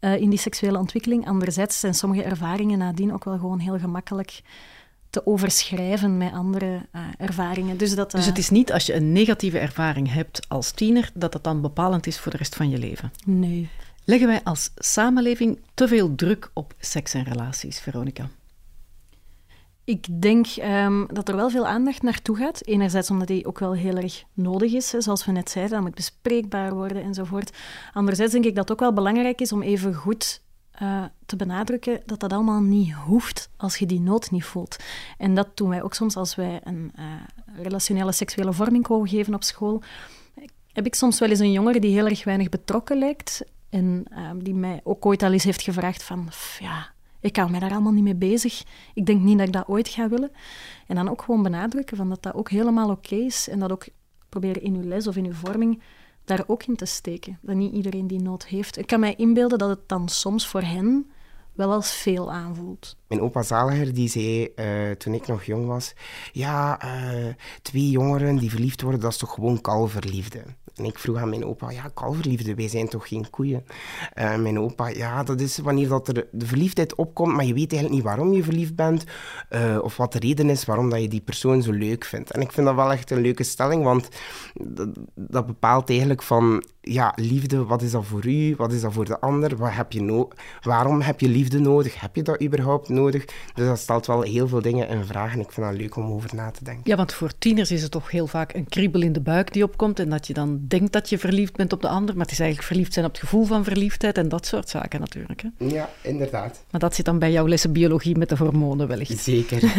[SPEAKER 2] uh, in die seksuele ontwikkeling. Anderzijds zijn sommige ervaringen nadien ook wel gewoon heel gemakkelijk te overschrijven met andere uh, ervaringen.
[SPEAKER 1] Dus, dat, dus het is niet als je een negatieve ervaring hebt als tiener, dat dat dan bepalend is voor de rest van je leven?
[SPEAKER 2] Nee.
[SPEAKER 1] Leggen wij als samenleving te veel druk op seks en relaties, Veronica?
[SPEAKER 2] Ik denk um, dat er wel veel aandacht naartoe gaat. Enerzijds omdat die ook wel heel erg nodig is, zoals we net zeiden, dat moet bespreekbaar worden enzovoort. Anderzijds denk ik dat het ook wel belangrijk is om even goed uh, te benadrukken dat dat allemaal niet hoeft als je die nood niet voelt. En dat doen wij ook soms als wij een uh, relationele seksuele vorming komen geven op school. Heb ik soms wel eens een jongere die heel erg weinig betrokken lijkt en uh, die mij ook ooit al eens heeft gevraagd van, ja, ik hou mij daar allemaal niet mee bezig. Ik denk niet dat ik dat ooit ga willen. En dan ook gewoon benadrukken van dat dat ook helemaal oké is. En dat ook proberen in uw les of in uw vorming daar ook in te steken. Dat niet iedereen die nood heeft. Ik kan mij inbeelden dat het dan soms voor hen wel als veel aanvoelt.
[SPEAKER 3] Mijn opa Zaliger die zei uh, toen ik nog jong was: Ja, uh, twee jongeren die verliefd worden, dat is toch gewoon kalverliefde. En ik vroeg aan mijn opa, ja, kalverliefde, wij zijn toch geen koeien? Uh, mijn opa, ja, dat is wanneer dat er de verliefdheid opkomt, maar je weet eigenlijk niet waarom je verliefd bent, uh, of wat de reden is waarom dat je die persoon zo leuk vindt. En ik vind dat wel echt een leuke stelling, want dat, dat bepaalt eigenlijk van, ja, liefde, wat is dat voor u? Wat is dat voor de ander? Wat heb je waarom heb je liefde nodig? Heb je dat überhaupt nodig? Dus dat stelt wel heel veel dingen in vraag en ik vind dat leuk om over na te denken.
[SPEAKER 1] Ja, want voor tieners is het toch heel vaak een kriebel in de buik die opkomt en dat je dan denkt dat je verliefd bent op de ander, maar het is eigenlijk verliefd zijn op het gevoel van verliefdheid en dat soort zaken natuurlijk. Hè?
[SPEAKER 3] Ja, inderdaad.
[SPEAKER 1] Maar dat zit dan bij jouw lessen biologie met de hormonen wellicht.
[SPEAKER 3] Zeker. (laughs)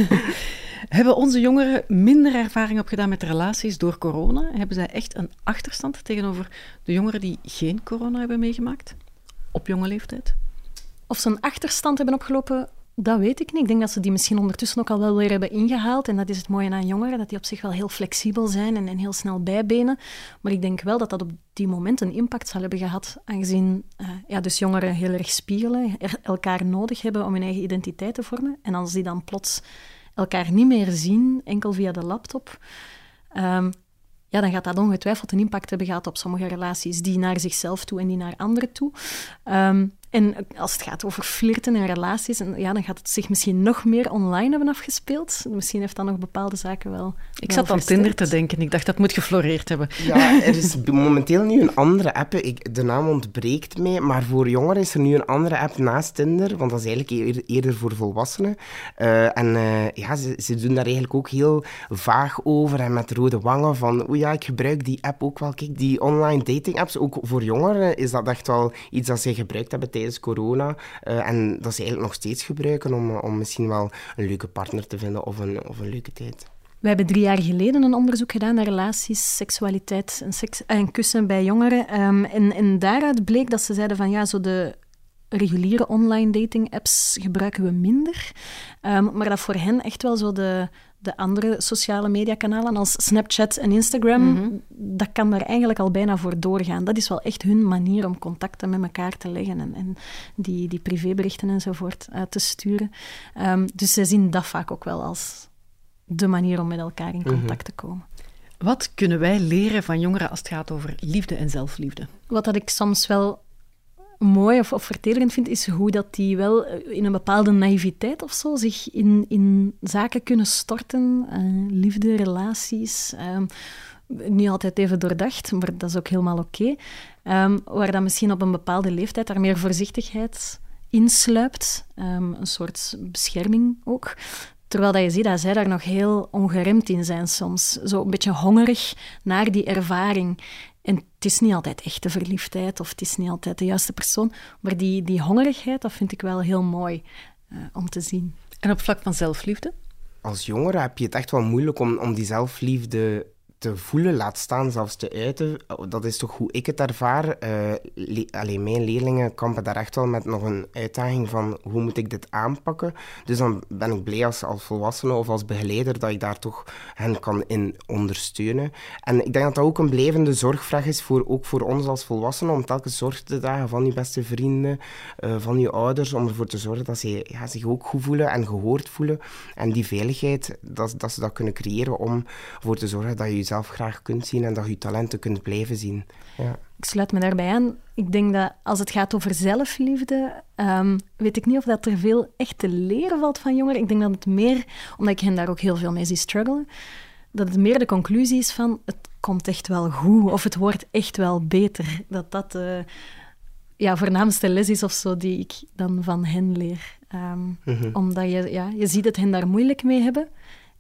[SPEAKER 1] Hebben onze jongeren minder ervaring opgedaan met relaties door corona? Hebben zij echt een achterstand tegenover de jongeren die geen corona hebben meegemaakt? Op jonge leeftijd?
[SPEAKER 2] Of ze een achterstand hebben opgelopen, dat weet ik niet. Ik denk dat ze die misschien ondertussen ook al wel weer hebben ingehaald. En dat is het mooie aan jongeren, dat die op zich wel heel flexibel zijn en, heel snel bijbenen. Maar ik denk wel dat dat op die moment een impact zal hebben gehad, aangezien uh, ja, dus jongeren heel erg spiegelen, elkaar nodig hebben om hun eigen identiteit te vormen. En als die dan plots elkaar niet meer zien, enkel via de laptop, um, ja, dan gaat dat ongetwijfeld een impact hebben gehad op sommige relaties, die naar zichzelf toe en die naar anderen toe. Um, En als het gaat over flirten en relaties, en ja, dan gaat het zich misschien nog meer online hebben afgespeeld. Misschien heeft dat nog bepaalde zaken wel.
[SPEAKER 1] Ik zat aan Tinder te denken. Ik dacht dat moet gefloreerd hebben.
[SPEAKER 3] Ja, er is momenteel nu een andere app. Ik, de naam ontbreekt mij. Maar voor jongeren is er nu een andere app naast Tinder. Want dat is eigenlijk eerder voor volwassenen. Uh, en uh, ja, ze, ze, doen daar eigenlijk ook heel vaag over. En met rode wangen van, oeh ja, ik gebruik die app ook wel. Kijk, die online dating apps, ook voor jongeren, is dat echt wel iets dat ze gebruikt hebben corona. Uh, en dat ze eigenlijk nog steeds gebruiken om, om misschien wel een leuke partner te vinden of een, of een leuke tijd.
[SPEAKER 2] We hebben drie jaar geleden een onderzoek gedaan naar relaties, seksualiteit en, seks, en kussen bij jongeren. Um, en, en daaruit bleek dat ze zeiden van ja, zo de reguliere online dating apps gebruiken we minder. Um, maar dat voor hen echt wel zo de, de andere sociale mediakanalen als Snapchat en Instagram, mm -hmm. dat kan daar eigenlijk al bijna voor doorgaan. Dat is wel echt hun manier om contacten met elkaar te leggen en, en die, die privéberichten enzovoort uh, te sturen. Um, dus zij zien dat vaak ook wel als de manier om met elkaar in contact mm -hmm. te komen.
[SPEAKER 1] Wat kunnen wij leren van jongeren als het gaat over liefde en zelfliefde?
[SPEAKER 2] Wat dat ik soms wel mooi of, of vertederend vind, is hoe dat die wel in een bepaalde naïviteit of zo zich in, in zaken kunnen storten. Uh, liefde, relaties. Um, niet altijd even doordacht, maar dat is ook helemaal oké. Um, waar dan misschien op een bepaalde leeftijd daar meer voorzichtigheid insluipt. Um, een soort bescherming ook. Terwijl dat je ziet dat zij daar nog heel ongeremd in zijn soms. Zo een beetje hongerig naar die ervaring. En het is niet altijd echte verliefdheid of het is niet altijd de juiste persoon, maar die, die hongerigheid, dat vind ik wel heel mooi uh, om te zien.
[SPEAKER 1] En op vlak van zelfliefde?
[SPEAKER 3] Als jongere heb je het echt wel moeilijk om, om die zelfliefde te voelen, laat staan zelfs te uiten. Dat is toch hoe ik het ervaar. Le alleen mijn leerlingen kampen daar echt wel met nog een uitdaging van hoe moet ik dit aanpakken. Dus dan ben ik blij als, als volwassene of als begeleider dat ik daar toch hen kan in ondersteunen. En ik denk dat dat ook een blijvende zorgvraag is, voor, ook voor ons als volwassenen, om telkens zorg te dragen van je beste vrienden, uh, van je ouders, om ervoor te zorgen dat ze zich ook goed voelen en gehoord voelen. En die veiligheid, dat, dat ze dat kunnen creëren om ervoor te zorgen dat je jezelf graag kunt zien en dat je talenten kunt blijven zien. Ja.
[SPEAKER 2] Ik sluit me daarbij aan. Ik denk dat als het gaat over zelfliefde, um, weet ik niet of dat er veel echt te leren valt van jongeren. Ik denk dat het meer, omdat ik hen daar ook heel veel mee zie struggelen, dat het meer de conclusie is van het komt echt wel goed of het wordt echt wel beter. Dat dat de ja, voornaamste les is of zo die ik dan van hen leer. Um, mm -hmm. Omdat je, ja, je ziet dat hen daar moeilijk mee hebben.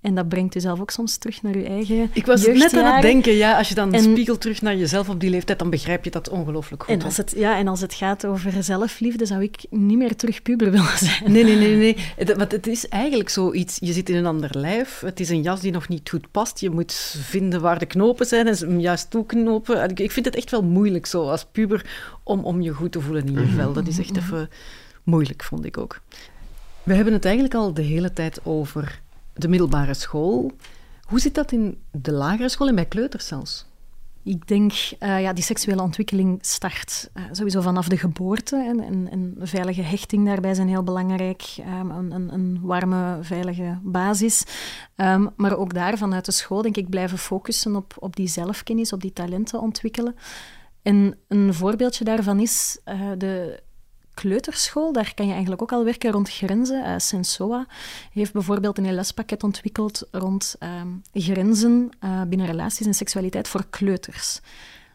[SPEAKER 2] En dat brengt u zelf ook soms terug naar uw eigen
[SPEAKER 1] Ik was net aan het denken, ja, als je dan en, spiegelt terug naar jezelf op die leeftijd, dan begrijp je dat ongelooflijk goed.
[SPEAKER 2] En als, het, ja, en als het gaat over zelfliefde, zou ik niet meer terug puber willen (laughs) zijn.
[SPEAKER 1] Nee, nee, nee. nee. Het, want het is eigenlijk zoiets, je zit in een ander lijf, het is een jas die nog niet goed past, je moet vinden waar de knopen zijn en hem juist toeknopen. Ik vind het echt wel moeilijk zo als puber om, om je goed te voelen in je vel. Dat is echt even moeilijk, vond ik ook. We hebben het eigenlijk al de hele tijd over de middelbare school. Hoe zit dat in de lagere school en bij kleuters zelfs?
[SPEAKER 2] Ik denk, uh, ja, die seksuele ontwikkeling start uh, sowieso vanaf de geboorte. En, en, en, veilige hechting daarbij zijn heel belangrijk. Um, een, een, warme, veilige basis. Um, maar ook daar, vanuit de school, denk ik, blijven focussen op, op die zelfkennis, op die talenten ontwikkelen. En een voorbeeldje daarvan is uh, de kleuterschool, daar kan je eigenlijk ook al werken rond grenzen. Uh, Sensoa heeft bijvoorbeeld een lespakket ontwikkeld rond uh, grenzen uh, binnen relaties en seksualiteit voor kleuters.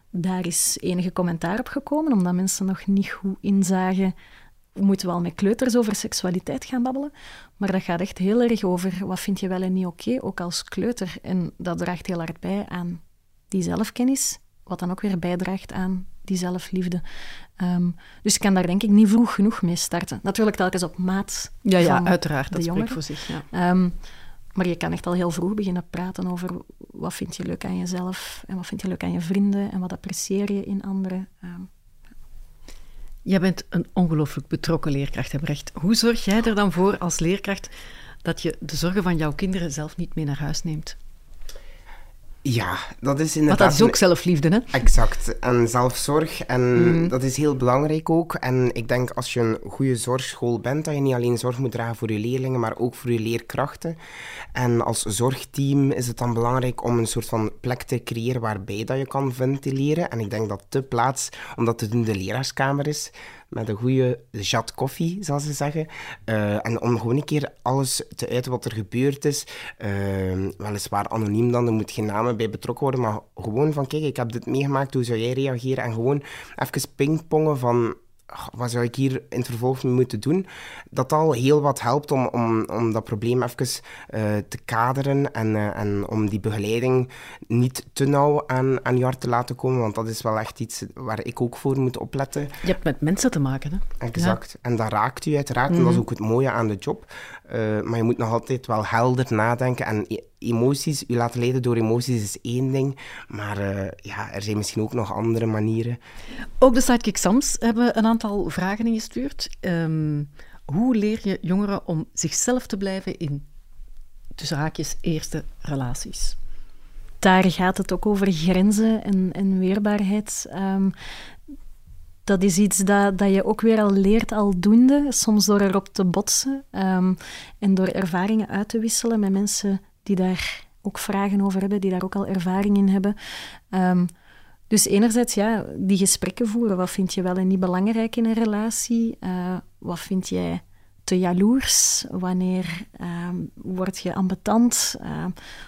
[SPEAKER 2] Daar is enige commentaar op gekomen, omdat mensen nog niet goed inzagen moeten we al met kleuters over seksualiteit gaan babbelen. Maar dat gaat echt heel erg over wat vind je wel en niet oké, ook als kleuter. En dat draagt heel hard bij aan die zelfkennis, wat dan ook weer bijdraagt aan die zelfliefde. Um, dus ik kan daar denk ik niet vroeg genoeg mee starten. Natuurlijk telkens op maat.
[SPEAKER 1] Ja, ja uiteraard. Dat spreekt voor zich. Ja.
[SPEAKER 2] Um, maar je kan echt al heel vroeg beginnen praten over wat vind je leuk aan jezelf en wat vind je leuk aan je vrienden en wat apprecieer je in anderen. Um,
[SPEAKER 1] Jij bent een ongelooflijk betrokken leerkracht, hè Brecht. Hoe zorg jij er dan voor als leerkracht dat je de zorgen van jouw kinderen zelf niet mee naar huis neemt?
[SPEAKER 3] Ja, dat is inderdaad...
[SPEAKER 1] Want dat is ook zelfliefde, hè?
[SPEAKER 3] Exact. En zelfzorg. En mm. dat is heel belangrijk ook. En ik denk als je een goede zorgschool bent, dat je niet alleen zorg moet dragen voor je leerlingen, maar ook voor je leerkrachten. En als zorgteam is het dan belangrijk om een soort van plek te creëren waarbij dat je kan ventileren. En ik denk dat de plaats om dat te doen de leraarskamer is. Met een goede jat koffie, zal ze zeggen. Eh, en om gewoon een keer alles te uiten wat er gebeurd is. Uh, weliswaar anoniem dan, er moet geen namen bij betrokken worden, maar gewoon van, kijk, ik heb dit meegemaakt, hoe zou jij reageren? En gewoon even pingpongen van wat zou ik hier in het vervolg moeten doen? Dat al heel wat helpt om, om, om dat probleem even uh, te kaderen en, uh, en om die begeleiding niet te nauw aan, aan je hart te laten komen, want dat is wel echt iets waar ik ook voor moet opletten.
[SPEAKER 1] Je hebt met mensen te maken, hè?
[SPEAKER 3] Exact. Ja. En dat raakt u uiteraard, mm -hmm. en dat is ook het mooie aan de job. Uh, maar je moet nog altijd wel helder nadenken en emoties, u laten leiden door emoties is één ding, maar uh, ja, er zijn misschien ook nog andere manieren.
[SPEAKER 1] Ook de Sidekick Sams hebben een aantal vragen ingestuurd. Um, hoe leer je jongeren om zichzelf te blijven in, tussen haakjes, eerste relaties?
[SPEAKER 2] Daar gaat het ook over grenzen en, en weerbaarheid. Um, dat is iets dat, dat je ook weer al leert aldoende, soms door erop te botsen um, en door ervaringen uit te wisselen met mensen die daar ook vragen over hebben, die daar ook al ervaring in hebben. Um, dus enerzijds, ja, die gesprekken voeren. Wat vind je wel en niet belangrijk in een relatie? Uh, wat vind jij te jaloers? Wanneer uh, word je ambetant? Uh,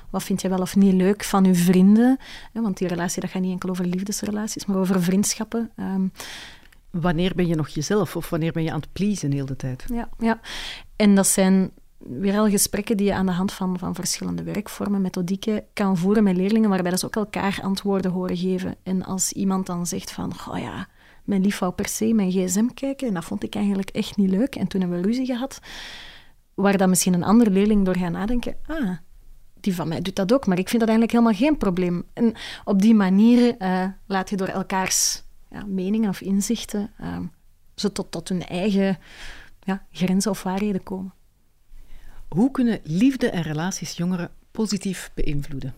[SPEAKER 2] wat vind je wel of niet leuk van je vrienden? want die relatie, dat gaat niet enkel over liefdesrelaties, maar over vriendschappen. Um,
[SPEAKER 1] wanneer ben je nog jezelf of wanneer ben je aan het pleasen heel de tijd?
[SPEAKER 2] Ja, ja. en dat zijn weer al gesprekken die je aan de hand van, van verschillende werkvormen, methodieken kan voeren met leerlingen, waarbij ze ook elkaar antwoorden horen geven. En als iemand dan zegt van, oh ja, mijn lief per se mijn gsm kijken en dat vond ik eigenlijk echt niet leuk en toen hebben we ruzie gehad, waar dan misschien een andere leerling door gaat nadenken, ah, die van mij doet dat ook, maar ik vind dat eigenlijk helemaal geen probleem. En op die manier uh, laat je door elkaars ja, meningen of inzichten uh, ze tot, tot hun eigen ja, grenzen of waarheden komen.
[SPEAKER 1] Hoe kunnen liefde en relaties jongeren positief beïnvloeden?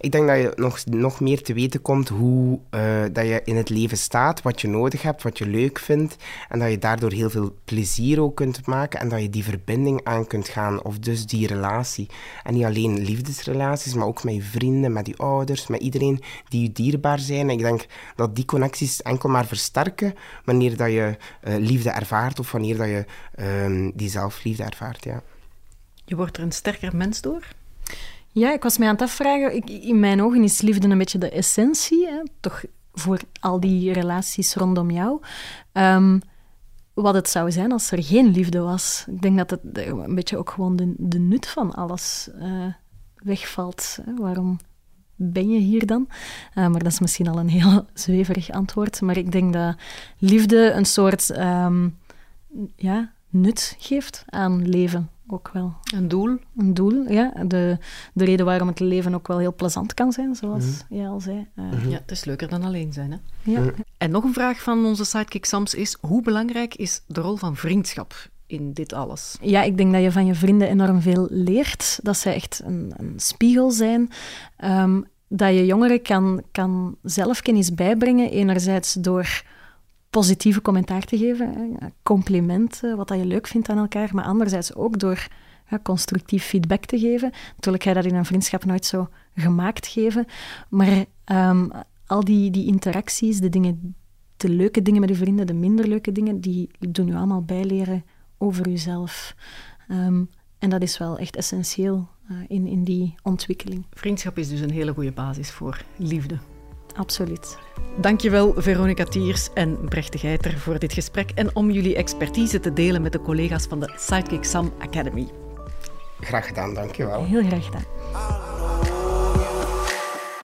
[SPEAKER 3] Ik denk dat je nog, nog meer te weten komt hoe uh, dat je in het leven staat, wat je nodig hebt, wat je leuk vindt. En dat je daardoor heel veel plezier ook kunt maken en dat je die verbinding aan kunt gaan, of dus die relatie. En niet alleen liefdesrelaties, maar ook met je vrienden, met je ouders, met iedereen die je dierbaar zijn. Ik denk dat die connecties enkel maar versterken wanneer dat je uh, liefde ervaart of wanneer dat je uh, die zelfliefde ervaart. Ja.
[SPEAKER 1] Je wordt er een sterker mens door?
[SPEAKER 2] Ja, ik was mij aan het afvragen. In mijn ogen is liefde een beetje de essentie, hè? toch voor al die relaties rondom jou. Um, wat het zou zijn als er geen liefde was. Ik denk dat het een beetje ook gewoon de, nut van alles uh, wegvalt. Hè? Waarom ben je hier dan? Uh, maar dat is misschien al een heel (laughs) zweverig antwoord. Maar ik denk dat liefde een soort um, ja, nut geeft aan leven ook wel.
[SPEAKER 1] Een doel?
[SPEAKER 2] Een doel, ja. De, de reden waarom het leven ook wel heel plezant kan zijn, zoals mm -hmm. jij al zei. Uh,
[SPEAKER 1] mm -hmm. Ja, het is leuker dan alleen zijn, hè?
[SPEAKER 2] Ja. Mm.
[SPEAKER 1] En nog een vraag van onze sidekick Sams is, hoe belangrijk is de rol van vriendschap in dit alles?
[SPEAKER 2] Ja, ik denk dat je van je vrienden enorm veel leert. Dat zij echt een, een spiegel zijn. Um, dat je jongeren kan, kan zelfkennis bijbrengen, enerzijds door positieve commentaar te geven, complimenten, wat dat je leuk vindt aan elkaar, maar anderzijds ook door constructief feedback te geven. Natuurlijk ga je dat in een vriendschap nooit zo gemaakt geven, maar um, al die, die interacties, de, dingen, de leuke dingen met je vrienden, de minder leuke dingen, die doen je allemaal bijleren over jezelf. Um, en dat is wel echt essentieel uh, in, in die ontwikkeling.
[SPEAKER 1] Vriendschap is dus een hele goede basis voor liefde
[SPEAKER 2] absoluut.
[SPEAKER 1] Dankjewel Veronica Tiers en Brechte Geiter voor dit gesprek en om jullie expertise te delen met de collega's van de Sidekick Sam Academy.
[SPEAKER 3] Graag gedaan, dankjewel.
[SPEAKER 2] Heel graag gedaan.